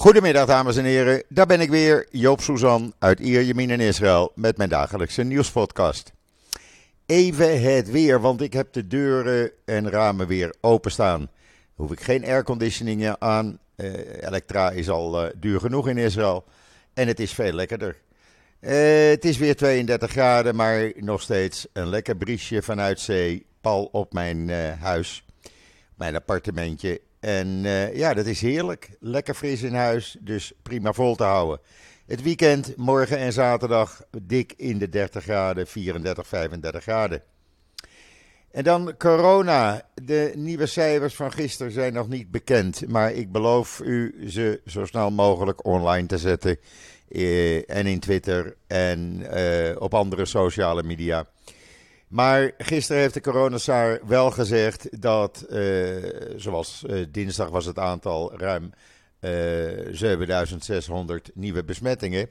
Goedemiddag dames en heren, daar ben ik weer, Joop Suzan uit Ierjemien in Israël met mijn dagelijkse nieuwspodcast. Even het weer, want ik heb de deuren en ramen weer openstaan. Hoef ik geen airconditioning aan, uh, elektra is al uh, duur genoeg in Israël en het is veel lekkerder. Uh, het is weer 32 graden, maar nog steeds een lekker briesje vanuit zee, pal op mijn huis, mijn appartementje en uh, ja, dat is heerlijk. Lekker fris in huis, dus prima vol te houden. Het weekend, morgen en zaterdag, dik in de 30 graden, 34, 35 graden. En dan corona. De nieuwe cijfers van gisteren zijn nog niet bekend. Maar ik beloof u ze zo snel mogelijk online te zetten. Eh, en in Twitter en uh, op andere sociale media. Maar gisteren heeft de coronasaar wel gezegd dat, uh, zoals uh, dinsdag was het aantal ruim uh, eh, 7600 nieuwe besmettingen.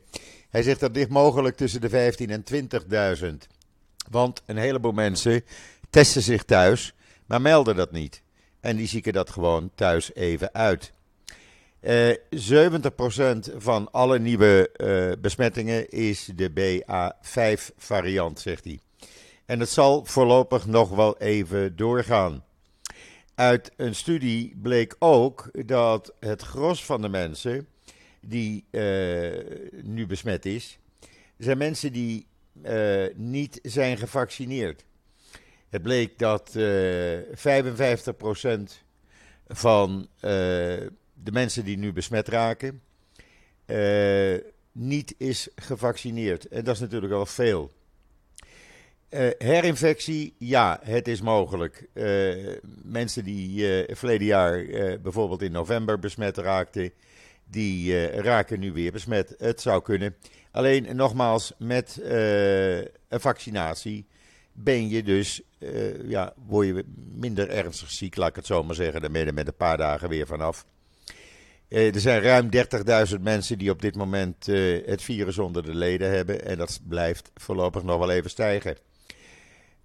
Hij zegt dat dicht mogelijk tussen de 15 en 20.000. Want een heleboel mensen testen zich thuis, maar melden dat niet. En die zieken dat gewoon thuis even uit. 70% van alle nieuwe besmettingen is de BA5 variant, zegt hij. En het zal voorlopig nog wel even doorgaan. Uit een studie bleek ook dat het gros van de mensen die uh, nu besmet is, zijn mensen die uh, niet zijn gevaccineerd. Het bleek dat uh, 55% van de mensen die nu besmet raken, niet is gevaccineerd. En dat is natuurlijk wel veel. Uh, herinfectie, ja, het is mogelijk. Uh, mensen die uh, verleden jaar bijvoorbeeld in november besmet raakten, die raken nu weer besmet. Het zou kunnen. Alleen nogmaals, met een vaccinatie ben je dus, ja, word je minder ernstig ziek, laat ik het zo maar zeggen. Je met een paar dagen weer vanaf. er zijn ruim 30.000 mensen die op dit moment het virus onder de leden hebben. En dat blijft voorlopig nog wel even stijgen.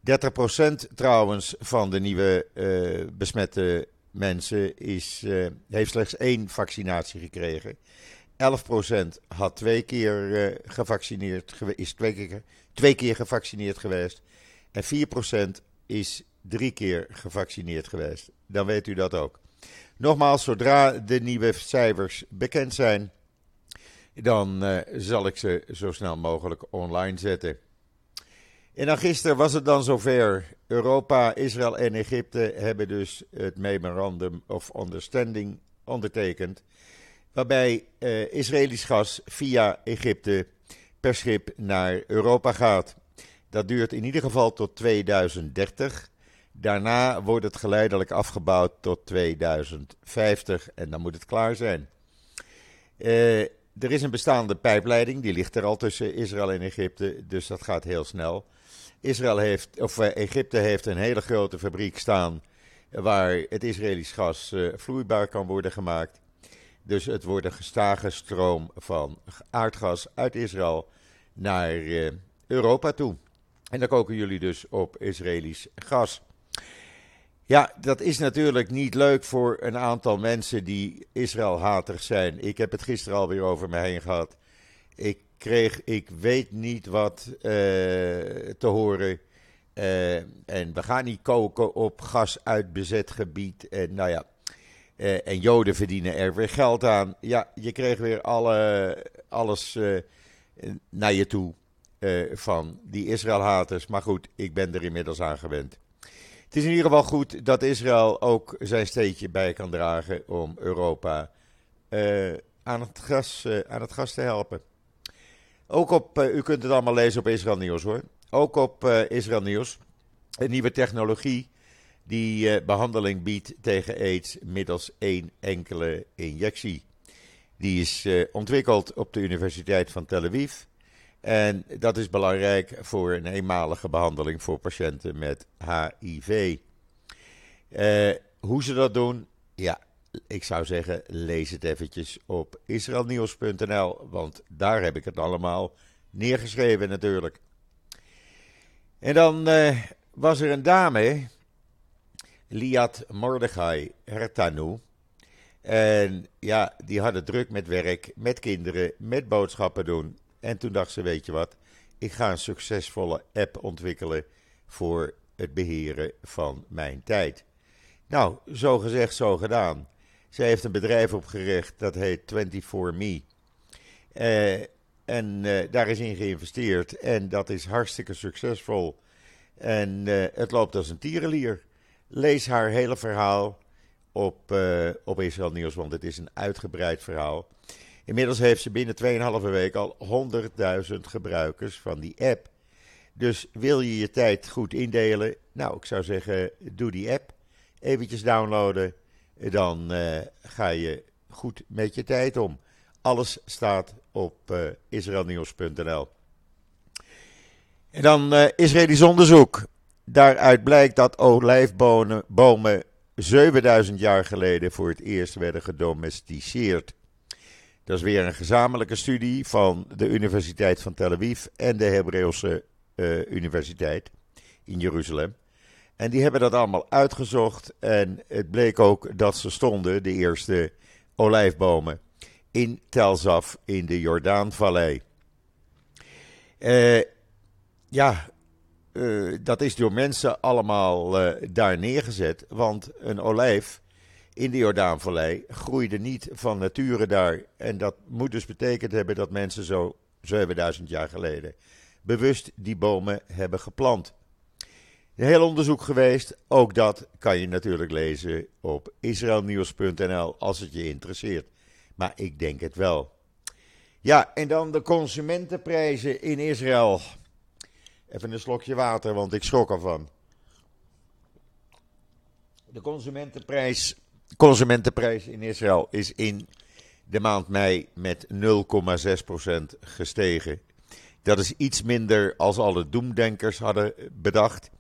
30% trouwens van de nieuwe uh, besmette mensen is, uh, heeft slechts één vaccinatie gekregen. 11% had twee keer uh, gevaccineerd, is twee keer, twee keer gevaccineerd geweest. En 4% is drie keer gevaccineerd geweest. Dan weet u dat ook. Nogmaals, zodra de nieuwe cijfers bekend zijn, dan zal ik ze zo snel mogelijk online zetten. En dan gisteren was het dan zover. Europa, Israël en Egypte hebben dus het Memorandum of Understanding ondertekend. Waarbij eh, Israëlisch gas via Egypte per schip naar Europa gaat. Dat duurt in ieder geval tot 2030. Daarna wordt het geleidelijk afgebouwd tot 2050 en dan moet het klaar zijn. Uh, er is een bestaande pijpleiding, die ligt er al tussen Israël en Egypte, dus dat gaat heel snel. Israël heeft, of eh, Egypte heeft een hele grote fabriek staan waar het Israëlisch gas uh, vloeibaar kan worden gemaakt. Dus het wordt een gestage stroom van aardgas uit Israël naar uh, Europa toe. En dan koken jullie dus op Israëlisch gas. Ja, dat is natuurlijk niet leuk voor een aantal mensen die Israël-hatig zijn. Ik heb het gisteren alweer over me heen gehad. Ik kreeg ik weet niet wat uh, te horen. Uh, en we gaan niet koken op gas uit bezet gebied. En nou ja, uh, en Joden verdienen er weer geld aan. Ja, je kreeg weer alle, alles naar je toe van die Israël-haters. Maar goed, ik ben er inmiddels aan gewend. Het is in ieder geval goed dat Israël ook zijn steentje bij kan dragen om Europa aan, het gas, aan het gas te helpen. Ook op, uh, u kunt het allemaal lezen op Israël Nieuws hoor. Ook op Israël Nieuws. Een nieuwe technologie die behandeling biedt tegen aids middels één enkele injectie. Die is ontwikkeld op de Universiteit van Tel Aviv. En dat is belangrijk voor een eenmalige behandeling voor patiënten met HIV. hoe ze dat doen, ja, ik zou zeggen, lees het eventjes op israelnieuws.nl, want daar heb ik het allemaal neergeschreven natuurlijk. En dan uh, was er een dame, Liat Mordechai Hertanu. En ja, die hadden druk met werk, met kinderen, met boodschappen doen. En toen dacht ze, weet je wat, ik ga een succesvolle app ontwikkelen voor het beheren van mijn tijd. Nou, zo gezegd, zo gedaan. Ze heeft een bedrijf opgericht dat heet 24Me. Uh, en uh, daar is in geïnvesteerd en dat is hartstikke succesvol. En uh, het loopt als een tierenlier. Lees haar hele verhaal op, op Israël Nieuws, want het is een uitgebreid verhaal. Inmiddels heeft ze binnen 2,5 week al 100.000 gebruikers van die app. Dus wil je je tijd goed indelen? Nou, ik zou zeggen, doe die app. Eventjes downloaden. Dan uh, ga je goed met je tijd om. Alles staat op uh, israelnieuws.nl. En dan uh, Israëlisch onderzoek. Daaruit blijkt dat olijfbomen 7000 jaar geleden voor het eerst werden gedomesticeerd. Dat is weer een gezamenlijke studie van de Universiteit van Tel Aviv en de Hebreeuwse uh, Universiteit in Jeruzalem. En die hebben dat allemaal uitgezocht. En het bleek ook dat ze stonden, de eerste olijfbomen, in Tel Zaf in de Jordaanvallei. Uh, ja, uh, dat is door mensen allemaal daar neergezet. Want een olijf in de Jordaanvallei groeide niet van nature daar. En dat moet dus betekend hebben dat mensen zo 7000 jaar geleden bewust die bomen hebben geplant. Een heel onderzoek geweest, ook dat kan je natuurlijk lezen op israelnieuws.nl als het je interesseert. Maar ik denk het wel. Ja, en dan de consumentenprijzen in Israël. Even een slokje water, want ik schrok ervan. De consumentenprijs, consumentenprijs in Israël is in de maand mei met 0,6% gestegen. Dat is iets minder als alle doemdenkers hadden bedacht.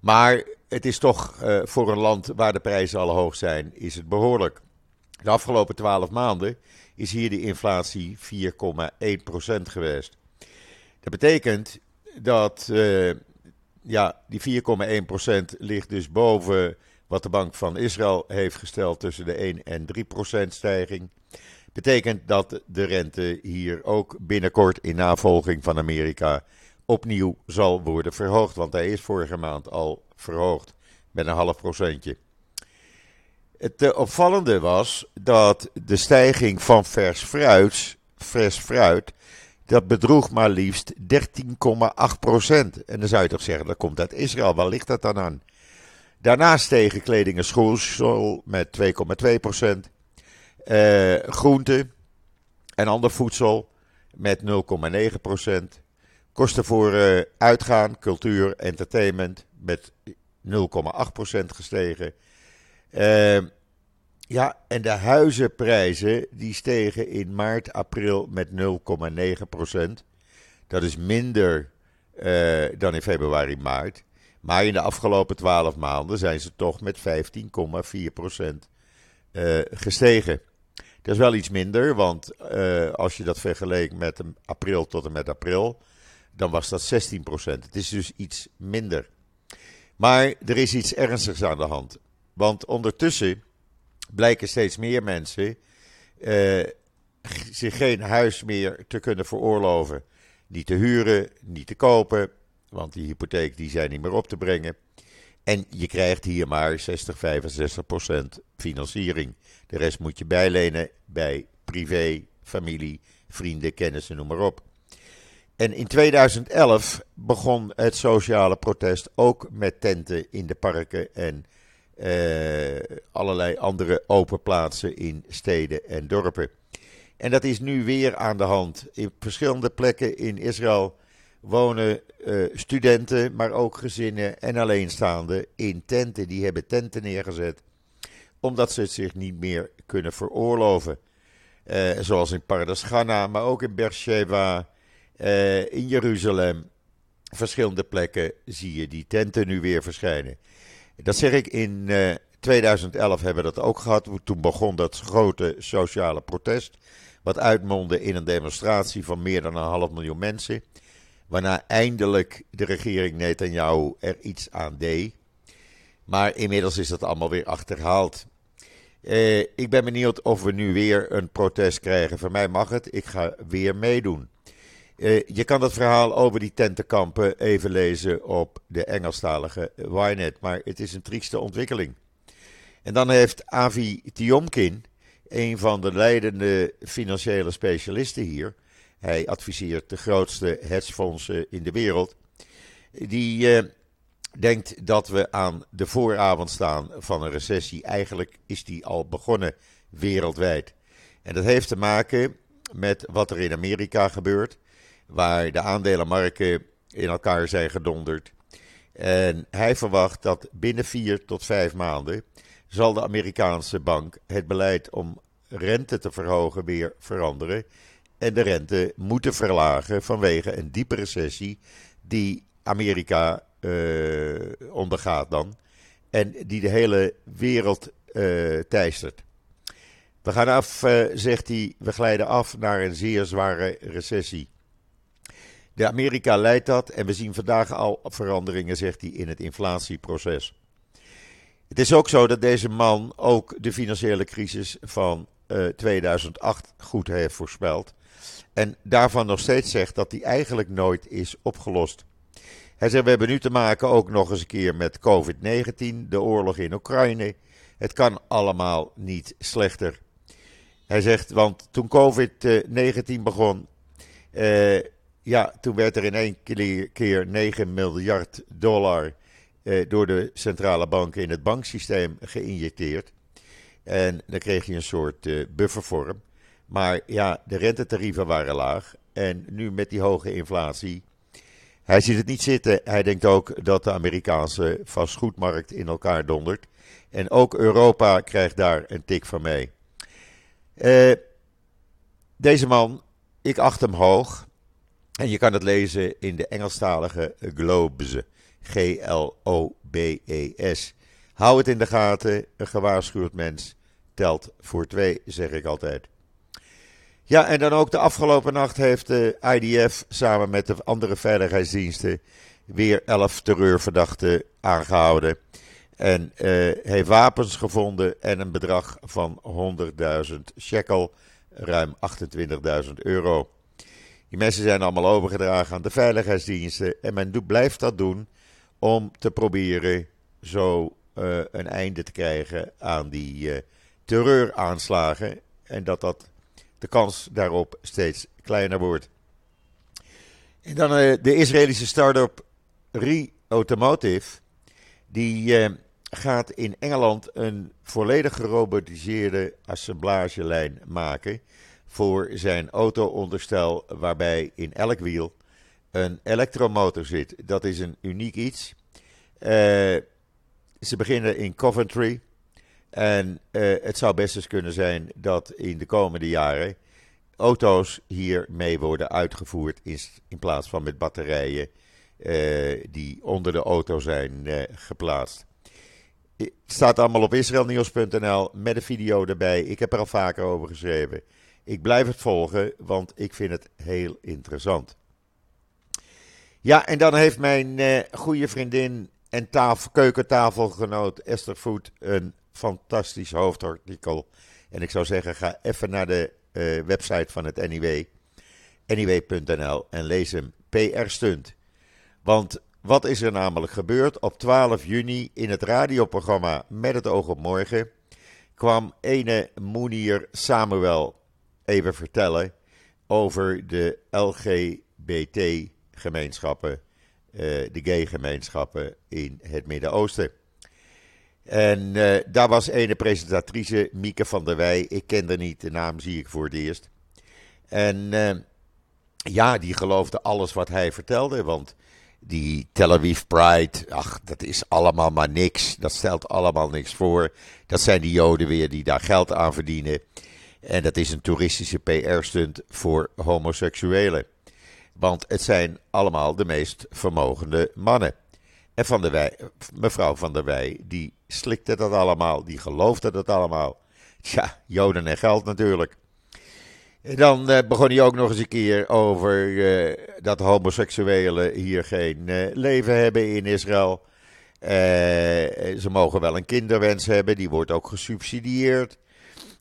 Maar het is toch uh, voor een land waar de prijzen al hoog zijn, is het behoorlijk. De afgelopen 12 maanden is hier de inflatie 4,1% geweest. Dat betekent dat uh, ja, die 4,1% ligt dus boven wat de Bank van Israël heeft gesteld tussen de 1 en 3% stijging. Betekent dat de rente hier ook binnenkort in navolging van Amerika opnieuw zal worden verhoogd. Want hij is vorige maand al verhoogd met een half procentje. Het uh, opvallende was dat de stijging van vers fruit, vers fruit dat bedroeg maar liefst 13,8 procent. En dan zou je toch zeggen, dat komt uit Israël. Waar ligt dat dan aan? Daarnaast stegen kleding en schoolsel met 2,2 procent. Uh, groente en ander voedsel met 0,9 procent. Kosten voor uh, uitgaan, cultuur, entertainment met 0,8% gestegen. Uh, ja, en de huizenprijzen die stegen in maart, april met 0,9%. Dat is minder uh, dan in februari, maart. Maar in de afgelopen 12 maanden zijn ze toch met 15,4% uh, gestegen. Dat is wel iets minder, want uh, als je dat vergeleek met april tot en met april, dan was dat 16%. Het is dus iets minder. Maar er is iets ernstigs aan de hand. Want ondertussen blijken steeds meer mensen uh, zich geen huis meer te kunnen veroorloven. Niet te huren, niet te kopen, want die hypotheek die zijn niet meer op te brengen. En je krijgt hier maar 60, 65 procent financiering. De rest moet je bijlenen bij privé, familie, vrienden, kennissen, noem maar op. En in 2011 begon het sociale protest ook met tenten in de parken en uh, allerlei andere open plaatsen in steden en dorpen. En dat is nu weer aan de hand. In verschillende plekken in Israël wonen uh, studenten, maar ook gezinnen en alleenstaanden in tenten. Die hebben tenten neergezet, omdat ze het zich niet meer kunnen veroorloven. Uh, zoals in Pardes Ghana, maar ook in Beersheba, uh, in Jeruzalem. Verschillende plekken zie je die tenten nu weer verschijnen. Dat zeg ik, in 2011 hebben we dat ook gehad. Toen begon dat grote sociale protest. Wat uitmondde in een demonstratie van meer dan een half miljoen mensen. Waarna eindelijk de regering Netanyahu er iets aan deed. Maar inmiddels is dat allemaal weer achterhaald. Uh, ik ben benieuwd of we nu weer een protest krijgen. Voor mij mag het. Ik ga weer meedoen. Uh, je kan dat verhaal over die tentenkampen even lezen op de Engelstalige Ynet. Maar het is een trieste ontwikkeling. En dan heeft Avi Tiomkin, een van de leidende financiële specialisten hier. Hij adviseert de grootste hedgefondsen in de wereld. Die uh, denkt dat we aan de vooravond staan van een recessie. Eigenlijk is die al begonnen wereldwijd. En dat heeft te maken met wat er in Amerika gebeurt, waar de aandelenmarkten in elkaar zijn gedonderd. En hij verwacht dat binnen vier tot vijf maanden zal de Amerikaanse bank het beleid om rente te verhogen weer veranderen. En de rente moeten verlagen vanwege een diepe recessie die Amerika uh, ondergaat dan. En die de hele wereld uh, teistert. We gaan af, uh, zegt hij, we glijden af naar een zeer zware recessie. De Amerika leidt dat en we zien vandaag al veranderingen, zegt hij, in het inflatieproces. Het is ook zo dat deze man ook de financiële crisis van uh, 2008 goed heeft voorspeld. En daarvan nog steeds zegt dat die eigenlijk nooit is opgelost. Hij zegt, we hebben nu te maken ook nog eens een keer met COVID-19, de oorlog in Oekraïne. Het kan allemaal niet slechter. Hij zegt, want toen COVID-19 begon, uh, ja, toen werd er in één keer 9 miljard dollar uh, door de centrale banken in het banksysteem geïnjecteerd. En dan kreeg je een soort uh, buffervorm. Maar ja, de rentetarieven waren laag. En nu met die hoge inflatie hij ziet het niet zitten. Hij denkt ook dat de Amerikaanse vastgoedmarkt in elkaar dondert. En ook Europa krijgt daar een tik van mee. Uh, deze man, ik acht hem hoog. En je kan het lezen in de Engelstalige Globes. G-L-O-B-E-S. Hou het in de gaten. Een gewaarschuwd mens telt voor twee, zeg ik altijd. Ja, en dan ook de afgelopen nacht heeft de IDF samen met de andere veiligheidsdiensten weer elf terreurverdachten aangehouden. En uh, heeft wapens gevonden en een bedrag van 100.000 shekel, ruim 28.000 euro. Die mensen zijn allemaal overgedragen aan de veiligheidsdiensten en men blijft dat doen om te proberen zo uh, een einde te krijgen aan die uh, terreuraanslagen. En dat dat de kans daarop steeds kleiner wordt. En dan uh, de Israëlische start-up Re-Automotive. Die uh, gaat in Engeland een volledig gerobotiseerde assemblagelijn maken. Voor zijn auto-onderstel, waarbij in elk wiel een elektromotor zit. Dat is een uniek iets. Uh, ze beginnen in Coventry. En uh, het zou best eens kunnen zijn dat in de komende jaren auto's hiermee worden uitgevoerd in, plaats van met batterijen uh, die onder de auto zijn uh, geplaatst. Het staat allemaal op israelnieuws.nl met een video erbij. Ik heb er al vaker over geschreven. Ik blijf het volgen, want ik vind het heel interessant. Ja, en dan heeft mijn goede vriendin en tafel, keukentafelgenoot Esther Voet een fantastisch hoofdartikel. En ik zou zeggen, ga even naar de uh, website van het NIW, niw.nl, en lees hem. PR Stunt. Want wat is er namelijk gebeurd? Op 12 juni in het radioprogramma Met het oog op morgen kwam ene Moenier Samuel even vertellen over de LGBT-gemeenschappen, uh, de gay-gemeenschappen in het Midden-Oosten. En uh, daar was ene presentatrice, Mieke van der Wij. Ik ken haar niet, de naam zie ik voor het eerst. En uh, ja, die geloofde alles wat hij vertelde. Want die Tel Aviv Pride, ach, dat is allemaal maar niks. Dat stelt allemaal niks voor. Dat zijn die Joden weer die daar geld aan verdienen. En dat is een toeristische PR-stunt voor homoseksuelen. Want het zijn allemaal de meest vermogende mannen. En van mevrouw Van der Wij, die slikte dat allemaal, die geloofde dat allemaal. Tja, Joden en geld natuurlijk. En dan uh, begon hij ook nog eens een keer over uh, dat homoseksuelen hier geen uh, leven hebben in Israël. ze mogen wel een kinderwens hebben, die wordt ook gesubsidieerd.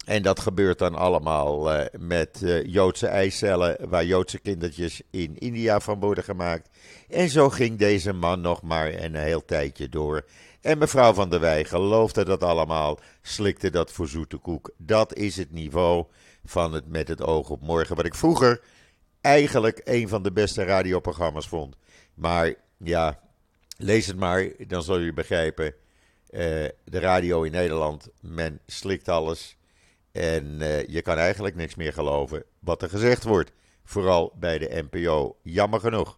En dat gebeurt dan allemaal met Joodse eicellen, waar Joodse kindertjes in India van worden gemaakt. En zo ging deze man nog maar een heel tijdje door. En mevrouw van der Wij geloofde dat allemaal, slikte dat voor zoete koek. Dat is het niveau van het met het oog op morgen. Wat ik vroeger eigenlijk een van de beste radioprogramma's vond. Maar ja, lees het maar, dan zul je begrijpen. Uh, de radio in Nederland, men slikt alles. En uh, je kan eigenlijk niks meer geloven wat er gezegd wordt. Vooral bij de NPO, jammer genoeg.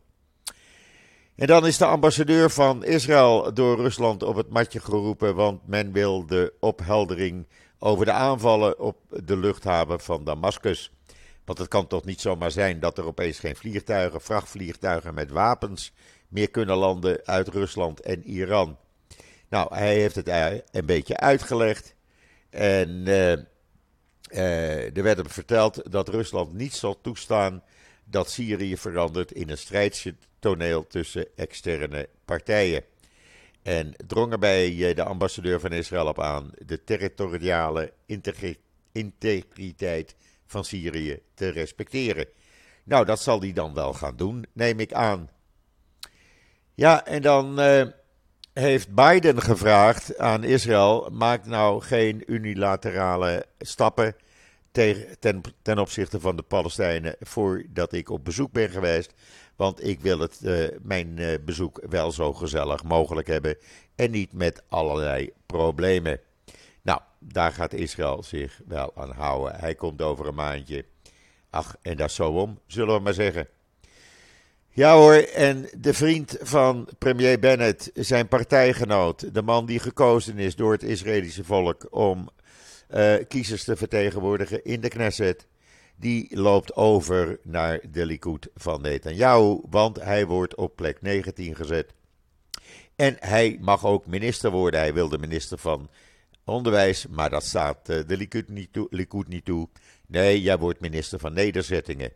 En dan is de ambassadeur van Israël door Rusland op het matje geroepen, want men wil de opheldering over de aanvallen op de luchthaven van Damascus. Want het kan toch niet zomaar zijn dat er opeens geen vliegtuigen, vrachtvliegtuigen met wapens meer kunnen landen uit Rusland en Iran. Nou, hij heeft het een beetje uitgelegd. En uh, er werd hem verteld dat Rusland niet zal toestaan dat Syrië verandert in een strijdtoneel tussen externe partijen. En drong er bij de ambassadeur van Israël op aan de territoriale integriteit van Syrië te respecteren. Nou, dat zal hij dan wel gaan doen, neem ik aan. Ja, en dan uh, heeft Biden gevraagd aan Israël: maak nou geen unilaterale stappen ten, opzichte van de Palestijnen voordat ik op bezoek ben geweest. Want ik wil het, uh, mijn uh, bezoek wel zo gezellig mogelijk hebben en niet met allerlei problemen. Nou, daar gaat Israël zich wel aan houden. Hij komt over een maandje. Ach, en dat is zo om, zullen we maar zeggen. Ja hoor, en de vriend van premier Bennett, zijn partijgenoot, de man die gekozen is door het Israëlische volk om uh, kiezers te vertegenwoordigen in de Knesset, die loopt over naar de Likud van Netanyahu, want hij wordt op plek 19 gezet. En hij mag ook minister worden. Hij wil de minister van Onderwijs, maar dat staat uh, de Likud niet, toe, Likud niet toe. Nee, jij wordt minister van Nederzettingen.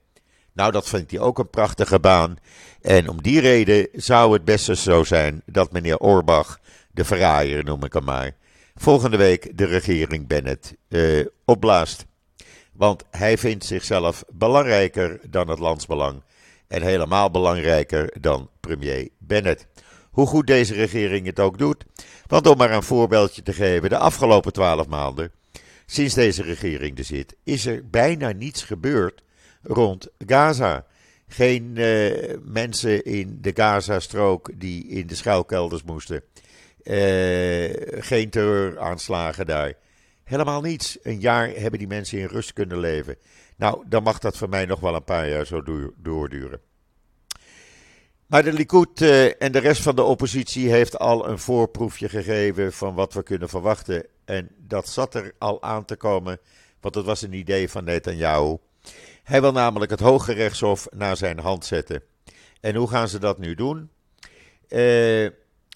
Nou, dat vindt hij ook een prachtige baan. En om die reden zou het best zo zijn dat meneer Orbach, de verraaier noem ik hem maar, volgende week de regering Bennett uh, opblaast. Want hij vindt zichzelf belangrijker dan het landsbelang. En helemaal belangrijker dan premier Bennett. Hoe goed deze regering het ook doet. Want om maar een voorbeeldje te geven, de afgelopen twaalf maanden, sinds deze regering er zit, is er bijna niets gebeurd rond Gaza. Geen uh, mensen in de Gaza-strook die in de schuilkelders moesten. Uh, geen terreuraanslagen daar. Helemaal niets. Een jaar hebben die mensen in rust kunnen leven. Nou, dan mag dat voor mij nog wel een paar jaar zo doorduren. Maar de Likud uh, en de rest van de oppositie heeft al een voorproefje gegeven van wat we kunnen verwachten. En dat zat er al aan te komen, want het was een idee van Netanyahu. Hij wil namelijk het Hoge Rechtshof naar zijn hand zetten. En hoe gaan ze dat nu doen? Uh,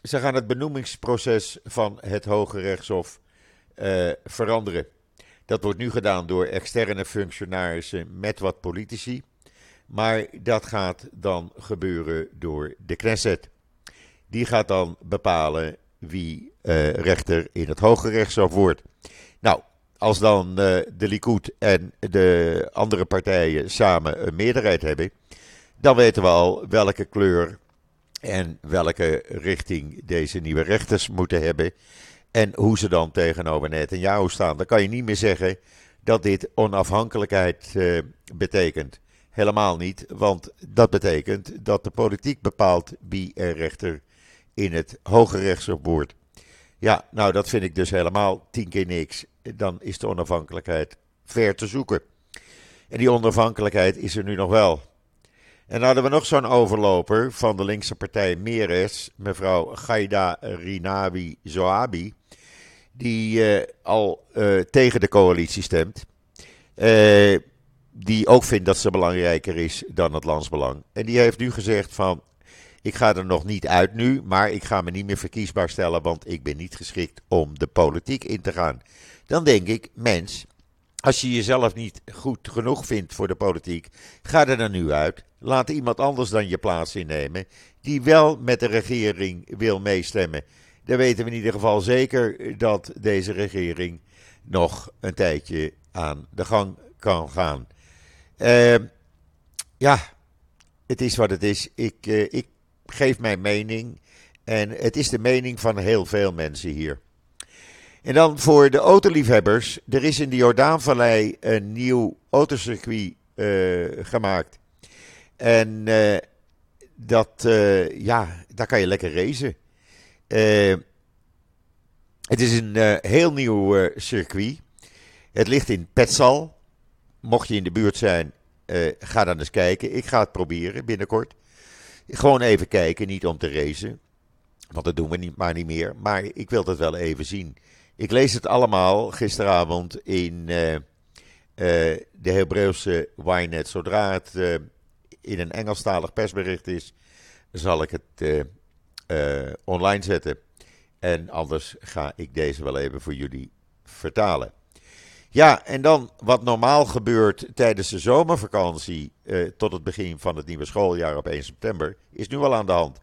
ze gaan het benoemingsproces van het Hoge Rechtshof uh, veranderen. Dat wordt nu gedaan door externe functionarissen met wat politici. Maar dat gaat dan gebeuren door de Knesset. Die gaat dan bepalen wie uh, rechter in het Hoge Rechtshof wordt. Als dan uh, de Likud en de andere partijen samen een meerderheid hebben, dan weten we al welke kleur en welke richting deze nieuwe rechters moeten hebben. En hoe ze dan tegenover Netanyahu staan. Dan kan je niet meer zeggen dat dit onafhankelijkheid uh, betekent. Helemaal niet, want dat betekent dat de politiek bepaalt wie er rechter in het hoge rechtshof wordt. Ja, nou dat vind ik dus helemaal tien keer niks. Dan is de onafhankelijkheid ver te zoeken. En die onafhankelijkheid is er nu nog wel. En dan hadden we nog zo'n overloper van de linkse partij Meres, mevrouw Gaida Rinawi Zoabi, die uh, al uh, tegen de coalitie stemt. Uh, die ook vindt dat ze belangrijker is dan het landsbelang. En die heeft nu gezegd van, ik ga er nog niet uit nu, maar ik ga me niet meer verkiesbaar stellen, want ik ben niet geschikt om de politiek in te gaan. Dan denk ik, mens, als je jezelf niet goed genoeg vindt voor de politiek, ga er dan nu uit. Laat iemand anders dan je plaats innemen, die wel met de regering wil meestemmen. dan weten we in ieder geval zeker dat deze regering nog een tijdje aan de gang kan gaan. Uh, ja, het is wat het is. Ik, uh, ik geef mijn mening. En het is de mening van heel veel mensen hier. En dan voor de autoliefhebbers. Er is in de Jordaanvallei een nieuw autocircuit uh, gemaakt. En uh, dat, uh, ja, daar kan je lekker racen. het is een heel nieuw circuit. Het ligt in Petzal. Mocht je in de buurt zijn, ga dan eens kijken. Ik ga het proberen binnenkort. Gewoon even kijken, niet om te racen. Want dat doen we niet, maar niet meer. Maar ik wil dat wel even zien. Ik lees het allemaal gisteravond in uh, uh, de Hebreeuwse Ynet. Zodra het uh, in een Engelstalig persbericht is, zal ik het online zetten. En anders ga ik deze wel even voor jullie vertalen. Ja, en dan wat normaal gebeurt tijdens de zomervakantie tot het begin van het nieuwe schooljaar op 1 september, is nu al aan de hand.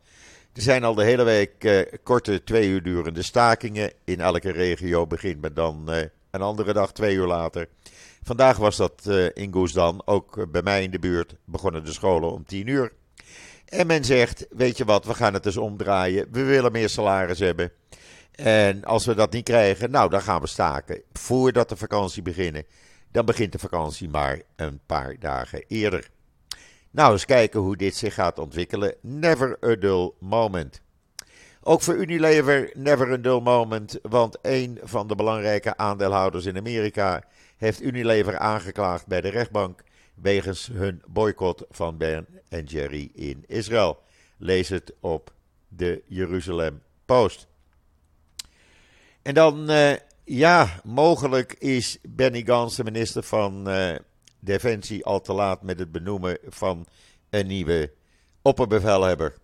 Er zijn al de hele week uh, korte twee uur durende stakingen. In elke regio begint men dan uh, een andere dag twee uur later. Vandaag was dat uh, in Goesdan, ook bij mij in de buurt, begonnen de scholen om tien uur. En men zegt, weet je wat, we gaan het dus omdraaien. We willen meer salaris hebben. En als we dat niet krijgen, nou dan gaan we staken. Voordat de vakantie begint, dan begint de vakantie maar een paar dagen eerder. Nou, eens kijken hoe dit zich gaat ontwikkelen. Never a dull moment. Ook voor Unilever never a dull moment, want een van de belangrijke aandeelhouders in Amerika heeft Unilever aangeklaagd bij de rechtbank wegens hun boycott van Ben en Jerry in Israël. Lees het op de Jeruzalem Post. En dan, uh, ja, mogelijk is Benny Gans, de minister van uh, Defensie al te laat met het benoemen van een nieuwe opperbevelhebber.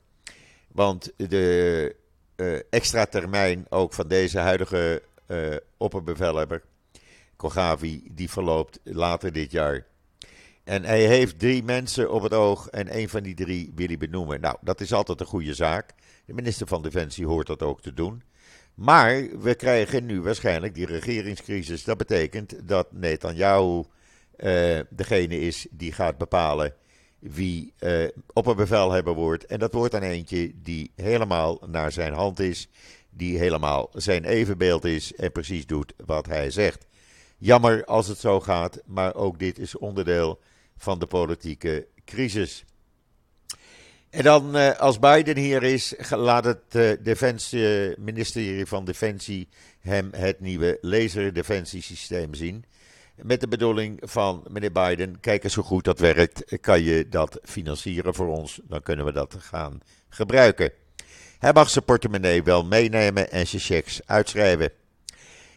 Want de uh, extra termijn ook van deze huidige opperbevelhebber, Kogavi, die verloopt later dit jaar. En hij heeft drie mensen op het oog en een van die drie wil hij benoemen. Nou, dat is altijd een goede zaak. De minister van Defensie hoort dat ook te doen. Maar we krijgen nu waarschijnlijk die regeringscrisis. Dat betekent dat Netanyahu uh, degene is die gaat bepalen wie uh, opperbevelhebber wordt. En dat wordt dan eentje die helemaal naar zijn hand is, die helemaal zijn evenbeeld is en precies doet wat hij zegt. Jammer als het zo gaat, maar ook dit is onderdeel van de politieke crisis. En dan, uh, als Biden hier is, laat het uh, Defensie, ministerie van Defensie hem het nieuwe laserdefensiesysteem zien. Met de bedoeling van meneer Biden, kijk eens hoe goed dat werkt. Kan je dat financieren voor ons? Dan kunnen we dat gaan gebruiken. Hij mag zijn portemonnee wel meenemen en zijn checks uitschrijven.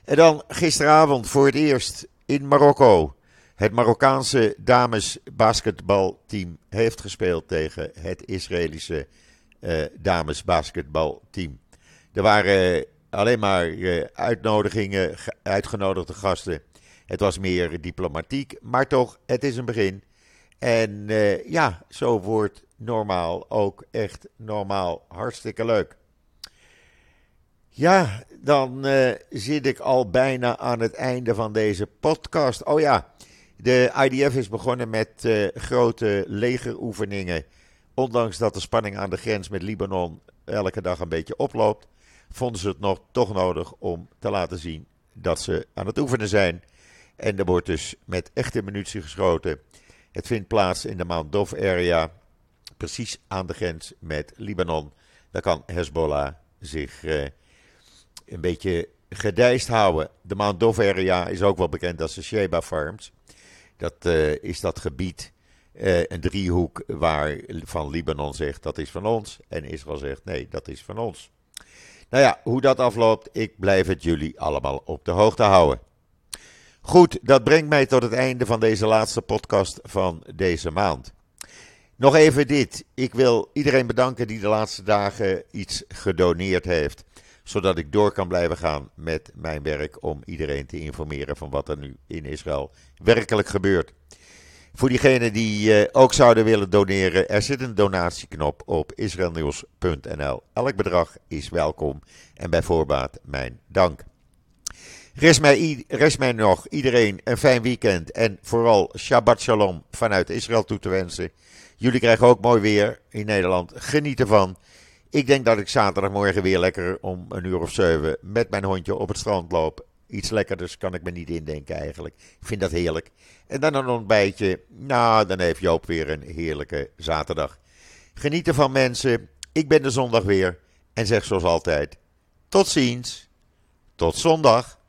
En dan gisteravond voor het eerst in Marokko. Het Marokkaanse damesbasketbalteam heeft gespeeld tegen het Israëlische uh, damesbasketbalteam. Er waren alleen maar uh, uitnodigingen, uitgenodigde gasten. Het was meer diplomatiek, maar toch, het is een begin. En ja, zo wordt normaal ook echt normaal hartstikke leuk. Ja, dan zit ik al bijna aan het einde van deze podcast. Oh ja, de IDF is begonnen met uh, grote legeroefeningen. Ondanks dat de spanning aan de grens met Libanon elke dag een beetje oploopt, vonden ze het nog toch nodig om te laten zien dat ze aan het oefenen zijn. En er wordt dus met echte munitie geschoten. Het vindt plaats in de Mount Dov area, precies aan de grens met Libanon. Daar kan Hezbollah zich uh, een beetje gedijst houden. De Mount Dov area is ook wel bekend als de Sheba Farms. Dat uh, is dat gebied, uh, een driehoek waar van Libanon zegt dat is van ons. En Israël zegt nee, dat is van ons. Nou ja, hoe dat afloopt, ik blijf het jullie allemaal op de hoogte houden. Goed, dat brengt mij tot het einde van deze laatste podcast van deze maand. Nog even dit. Ik wil iedereen bedanken die de laatste dagen iets gedoneerd heeft. Zodat ik door kan blijven gaan met mijn werk om iedereen te informeren van wat er nu in Israël werkelijk gebeurt. Voor diegenen die uh, ook zouden willen doneren, er zit een donatieknop op israelnieuws.nl. Elk bedrag is welkom en bij voorbaat mijn dank. Rest mij, rest mij nog iedereen een fijn weekend en vooral Shabbat Shalom vanuit Israël toe te wensen. Jullie krijgen ook mooi weer in Nederland. Geniet ervan. Ik denk dat ik zaterdagmorgen weer lekker om een uur of zeven met mijn hondje op het strand loop. Iets lekkerders kan ik me niet indenken eigenlijk. Ik vind dat heerlijk. En dan een ontbijtje. Nou, dan heeft Joop weer een heerlijke zaterdag. Geniet ervan mensen. Ik ben de zondag weer. En zeg zoals altijd. Tot ziens. Tot zondag.